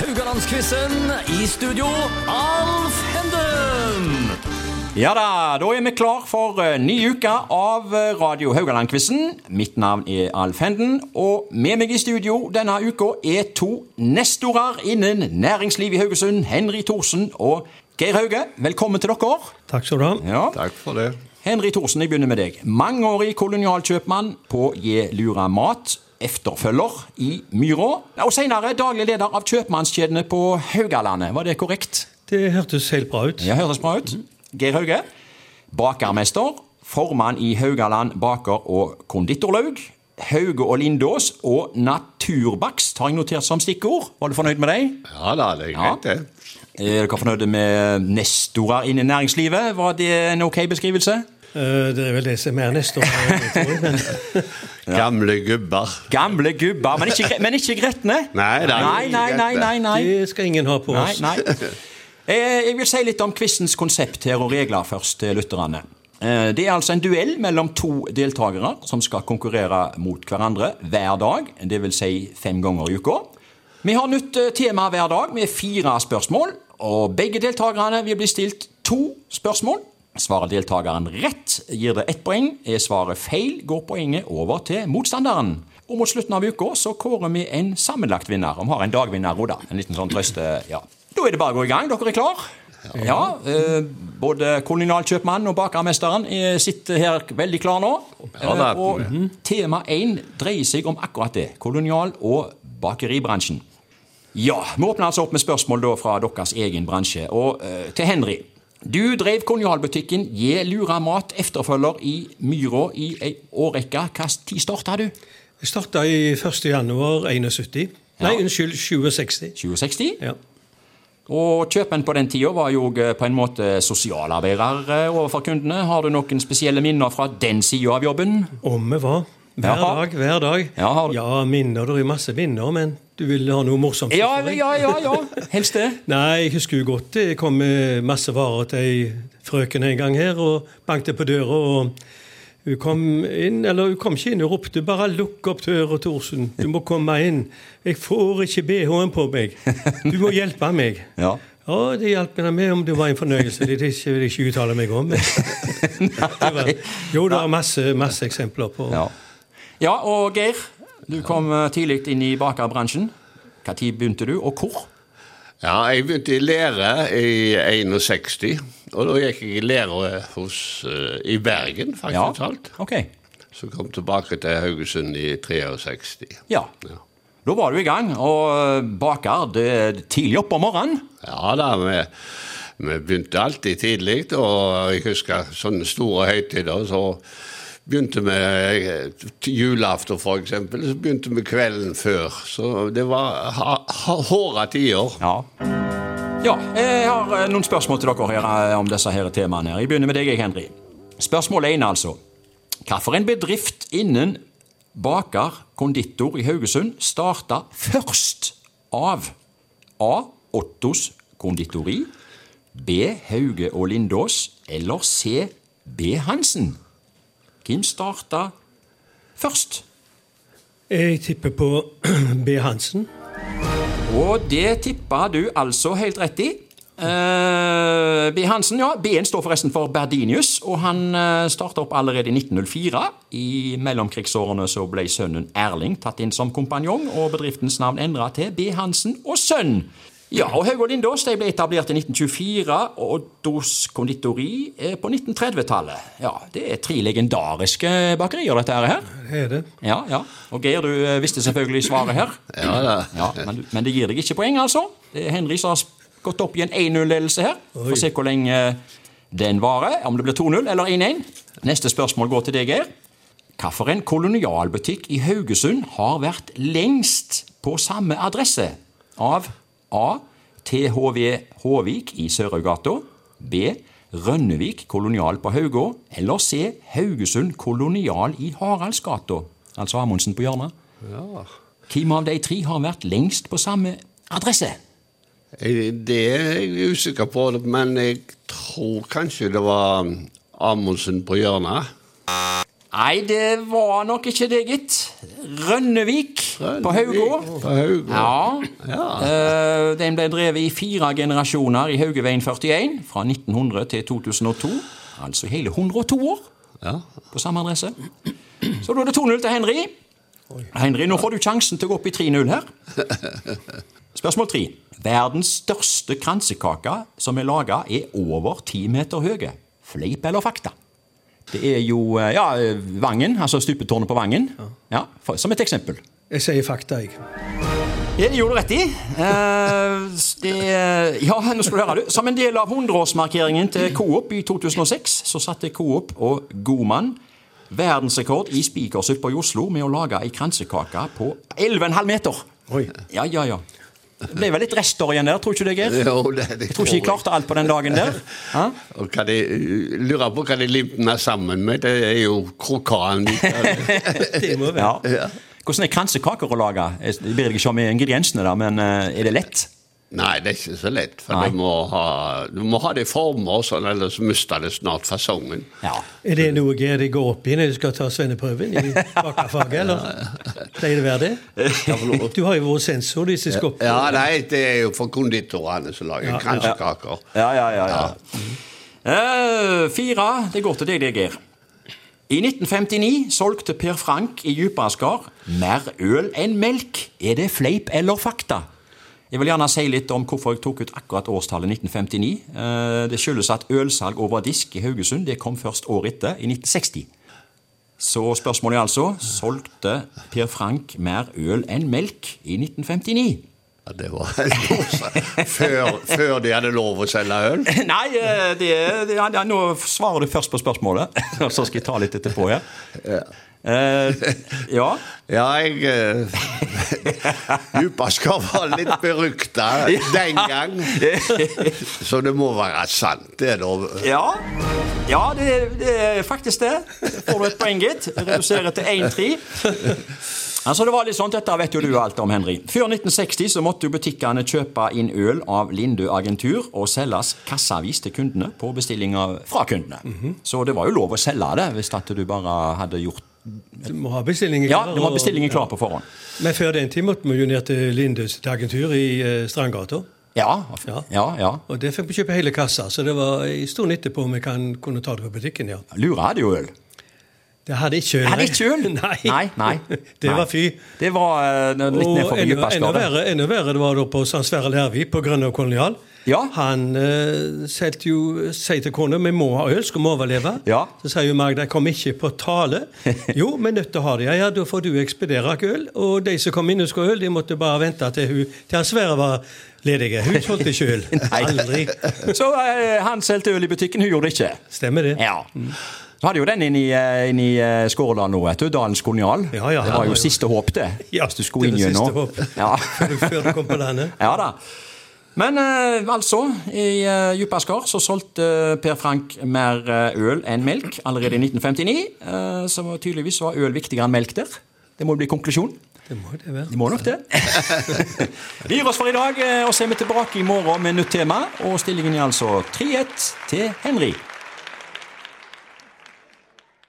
Haugalandsquizen. I studio, Alf Henden. Ja da, da er vi klar for uh, ny uke av eh, Radio Haugaland-quizen. Mitt navn er Alf Henden, og med meg i studio denne uka er to nestorer innen næringsliv i Haugesund, Henry Thorsen og Geir Hauge. Velkommen til dere. Takk skal du ha. Ja. Takk for det. Henry Thorsen, jeg begynner med deg. Mangeårig kolonialkjøpmann på J. Lura Mat. Efterfølger i Myra, og senere daglig leder av kjøpmannskjedene på Haugalandet. Var det korrekt? Det hørtes helt bra ut. Ja, hørtes bra ut. Geir Hauge. Bakermester. Formann i Haugaland baker- og konditorlaug. Hauge og Lindås og Naturbakst har jeg notert som stikkord. Var du fornøyd med dem? Ja da, det er Ja. greit, det. Er dere fornøyde med nestorer innen næringslivet? Var det en ok beskrivelse? Eh, Det er vel det som er neste år. Gamle gubber. Gamle gubber, men ikke, men ikke gretne? Nei, nei, nei, nei, nei, nei. det skal ingen ha på oss. nei. nei. Jeg vil si litt om quizens konsept her og regler først til lytterne. Eh, Det er altså en duell mellom to deltakere som skal konkurrere mot hverandre hver dag, dvs. Si fem ganger i uka. Vi har nytt eh, tema hver dag med fire spørsmål, og begge deltakerne vil bli stilt to spørsmål. Svarer deltakeren rett, gir det ett poeng. Er svaret feil, går poenget over til motstanderen. Og mot slutten av uka så kårer vi en sammenlagt vinner. Vi har en dagvinner òg, da. En liten sånn trøste... Ja. Da er det bare å gå i gang. Dere er klar? Ja. eh, både kolonialkjøpmannen og bakermesteren eh, sitter her veldig klar nå. Ja, er- Eh, og tema én dreier seg om akkurat det. Kolonial- og bakeribransjen. Ja, Vi åpner altså opp med spørsmål da fra deres egen bransje. Og eh, til Henry. Du drev kolonialbutikken Je Lura Mat efterfølger i Myra i ei årrekke. Hvilken tid starta du? Jeg starta i 1. januar 71. Nei, unnskyld, 67. 2060? Ja. Og kjøpen på den tida var jo eh, på en måte sosialarbeider eh, overfor kundene. Har du noen spesielle minner fra den sida av jobben? Om vi var. Hver Jaha. dag, hver dag. Ja, har du- Ja, minner. Det er masse minner, men du vil ha noe morsomt? Ja, ja, ja. ja. Helst det. Nei, jeg husker jo godt det kom masse varer til ei frøken en gang her, og banket på døra. og Hun kom inn, eller hun kom ikke inn, hun ropte bare 'lukk opp døra, Thorsen'. Du må komme inn. Jeg får ikke BH-en på meg. Du må hjelpe meg. Ja. Ja, det hjalp meg med om det var en fornøyelse. Det, det vil jeg ikke uttale meg om. Men det var, jo, det er masse, masse eksempler på Ja. ja, og Geir, du kom eh, tidlig inn i bakerbransjen. Når begynte du, og hvor? Ja, jeg begynte i lære i 61, og da gikk jeg i lære hos, eh, i Bergen, faktisk talt. ok. Så kom tilbake til Haugesund i 63. Ja. Ja. Da var du i gang, og eh, baker det tidlig opp om morgenen. Ja da, vi, vi begynte alltid tidlig, og jeg husker sånne store høytider, så begynte med eh, julaften eksempel, så begynte vi kvelden før. Så det var hårde tider. Ja. ja, jeg har eh, noen spørsmål til dere her eh, om disse her temaene. her. Jeg begynner med deg, Henry. Spørsmål én, altså. Hvilken bedrift innen baker konditor i Haugesund starta først av A. Ottos konditori, B. Hauge og Lindås eller C. B. Hansen? Hvem starta først? Jeg tipper på B. Hansen. Og det tippa du altså helt rett i. Uh, B. Hansen, ja. B-en står forresten for Berdinius, og han uh, starta opp allerede i 1904. I mellomkrigsårene så ble sønnen Erling tatt inn som kompanjong, og bedriftens navn endra til B. Hansen og Sønn. Ja, og Haug og Lindås ble etablert i 1924, og Dos konditori eh, på 1930-tallet. Ja, Det er tre legendariske bakerier, dette her. Det er det. Ja, ja. Og Geir, du eh, visste selvfølgelig svaret her. Ja da. Ja, men, men det gir deg ikke poeng, altså. Det er Henry som har gått opp i en 1-0-ledelse her. Får se hvor lenge den varer. Om det blir 2-0 eller 1-1. Neste spørsmål går til deg, Geir. Hvilken kolonialbutikk i Haugesund har vært lengst på samme adresse? Av A. THV Håvik i Sørøygata. B. Rønnevik kolonial på Haugå. Eller C. Haugesund kolonial i Haraldsgata. Altså Amundsen på hjørnet. Ja. Hvem av de tre har vært lengst på samme adresse? Det er jeg usikker på, men jeg tror kanskje det var Amundsen på hjørnet. Nei, det var nok ikke det, gitt. Rønnevik? På Haugå. Ja. Ja. Eh, den ble drevet i fire generasjoner i Haugeveien 41, fra 1900 til 2002. Altså hele 102 år Ja. på samme adresse. Så da er det 2-0 til Henry. Henry, nå får du sjansen til å gå opp i 3-0 her. Spørsmål 3. Verdens største kransekake som er laga, er over 10 meter høye. Fleip eller fakta? Det er jo eh, ja, Vangen, altså stupetårnet på Vangen. Ja, for, som et eksempel. Jeg sier fakta, jeg. Ja, det gjorde du rett i. Eh, det, ja, nå skal du høre, du. Som en del av 100-årsmarkeringen til Coop i 2006, så satte Coop og Godmann verdensrekord i Spikersuppa i Oslo med å lage ei kransekake på 11,5 meter. Oi. Ja, ja, ja. Det ble vel litt rester igjen der, tror ikke du, Geir? Jo, det, det Jeg tror ikke de klarte alt på den dagen der. Ha? Og hva de, lurer på hva de limte den sammen med. Det er jo krokanen. Det må være. Ja. Hvordan er kransekaker å lage? Jeg ber deg ikke om ingrediensene, da, men eh, er det lett? Nei, det er ikke så lett. For Nei. du må, ha, du må ha det i former, sånn, ellers mister det snart fasongen. Ja. Er det noe de går opp i når de skal ta svenneprøven i bakerfaget, eller? Pleier det å være det? Du har jo vært sensor disse skoppene. Ja, nei, det er jo for konditorene som lager kransekaker. Ja, ja, ja. ja. Eh, fire, det går til deg, det, Geir. I 1959 solgte Per Frank i Djupaskar mer øl enn melk. Er det fleip eller fakta? Jeg vil gjerne si litt om hvorfor jeg tok ut akkurat årstallet 1959. Eh, Det skyldes at ølsalg over disk i Haugesund det kom først året etter, i 1960. Så spørsmålet er altså solgte Per Frank mer øl enn melk i 1959? Ja, det var før, før de hadde lov å selge øl. Nei, eh, det, det, ja, ja, nå svarer du først på spørsmålet, og så skal jeg ta litt etterpå. Ja. Uh, ja. Ja, jeg uh, Djupaskar var litt berykta den gang. Så det må være sant, det, da. Ja, ja det, det er faktisk det. Får du et poeng, gitt. Reduserer til 1-3. Altså det var litt sånn, Dette vet jo du alt om, Henry. Før 1960 så måtte jo butikkene kjøpe inn øl av Lindø Agentur og selges kassavis til kundene på bestilling fra kundene. Så det var jo lov å selge det hvis at du bare hadde gjort Du må ha bestillingen klar. Ja, du må ha bestillingen klar på forhånd. Men før den tid måtte vi jo ned til Lindøs agentur i eh, Strandgata. Ja, Ja. ja, ja. Og der fikk vi kjøpe hele kassa, så det var en stund etterpå vi kan kunne ta det på butikken, ja. Lura hadde jo øl. Det hadde ikke øl. Hadde ikke øl? Nei. Nei, nei. Det var fy. Det var uh, litt Og nedfor enda, enda, verre, det var da på San Sverre Lærvik på Grønne kolonial. Ja. Han uh, sier jo sier til kona vi må ha øl, skal vi overleve. Ja. Så sier jo Magda kom ikke på tale. Jo, vi er nødt til å ha det. Ja, ja, da får du ekspedere øl. Og de som kom inn og skulle ha øl, de måtte bare vente til, hun, til han Sverre var ledige. Hun solgte ikke øl. Aldri. Så uh, han solgte øl i butikken, hun gjorde det ikke. Stemmer det. Ja. Så hadde jo den inn i, eh, inn i eh, nå, vet du. Dalens kolonial. Ja, ja, det var jo ja. siste håp, det. Ja, hvis du skulle inn gjennom. Ja. Før du- kom på landet. ja da. Men eh, altså, i eh, Djupaskar så solgte eh, Per Frank mer øl enn melk allerede i 1959. eh, så tydeligvis var øl viktigere enn melk der. Det må bli konklusjon. Det må det være. Det må nok det. Vi gir oss for i dag, og så er vi tilbake i morgen med nytt tema. Og stillingen er altså 3-1 til Henry.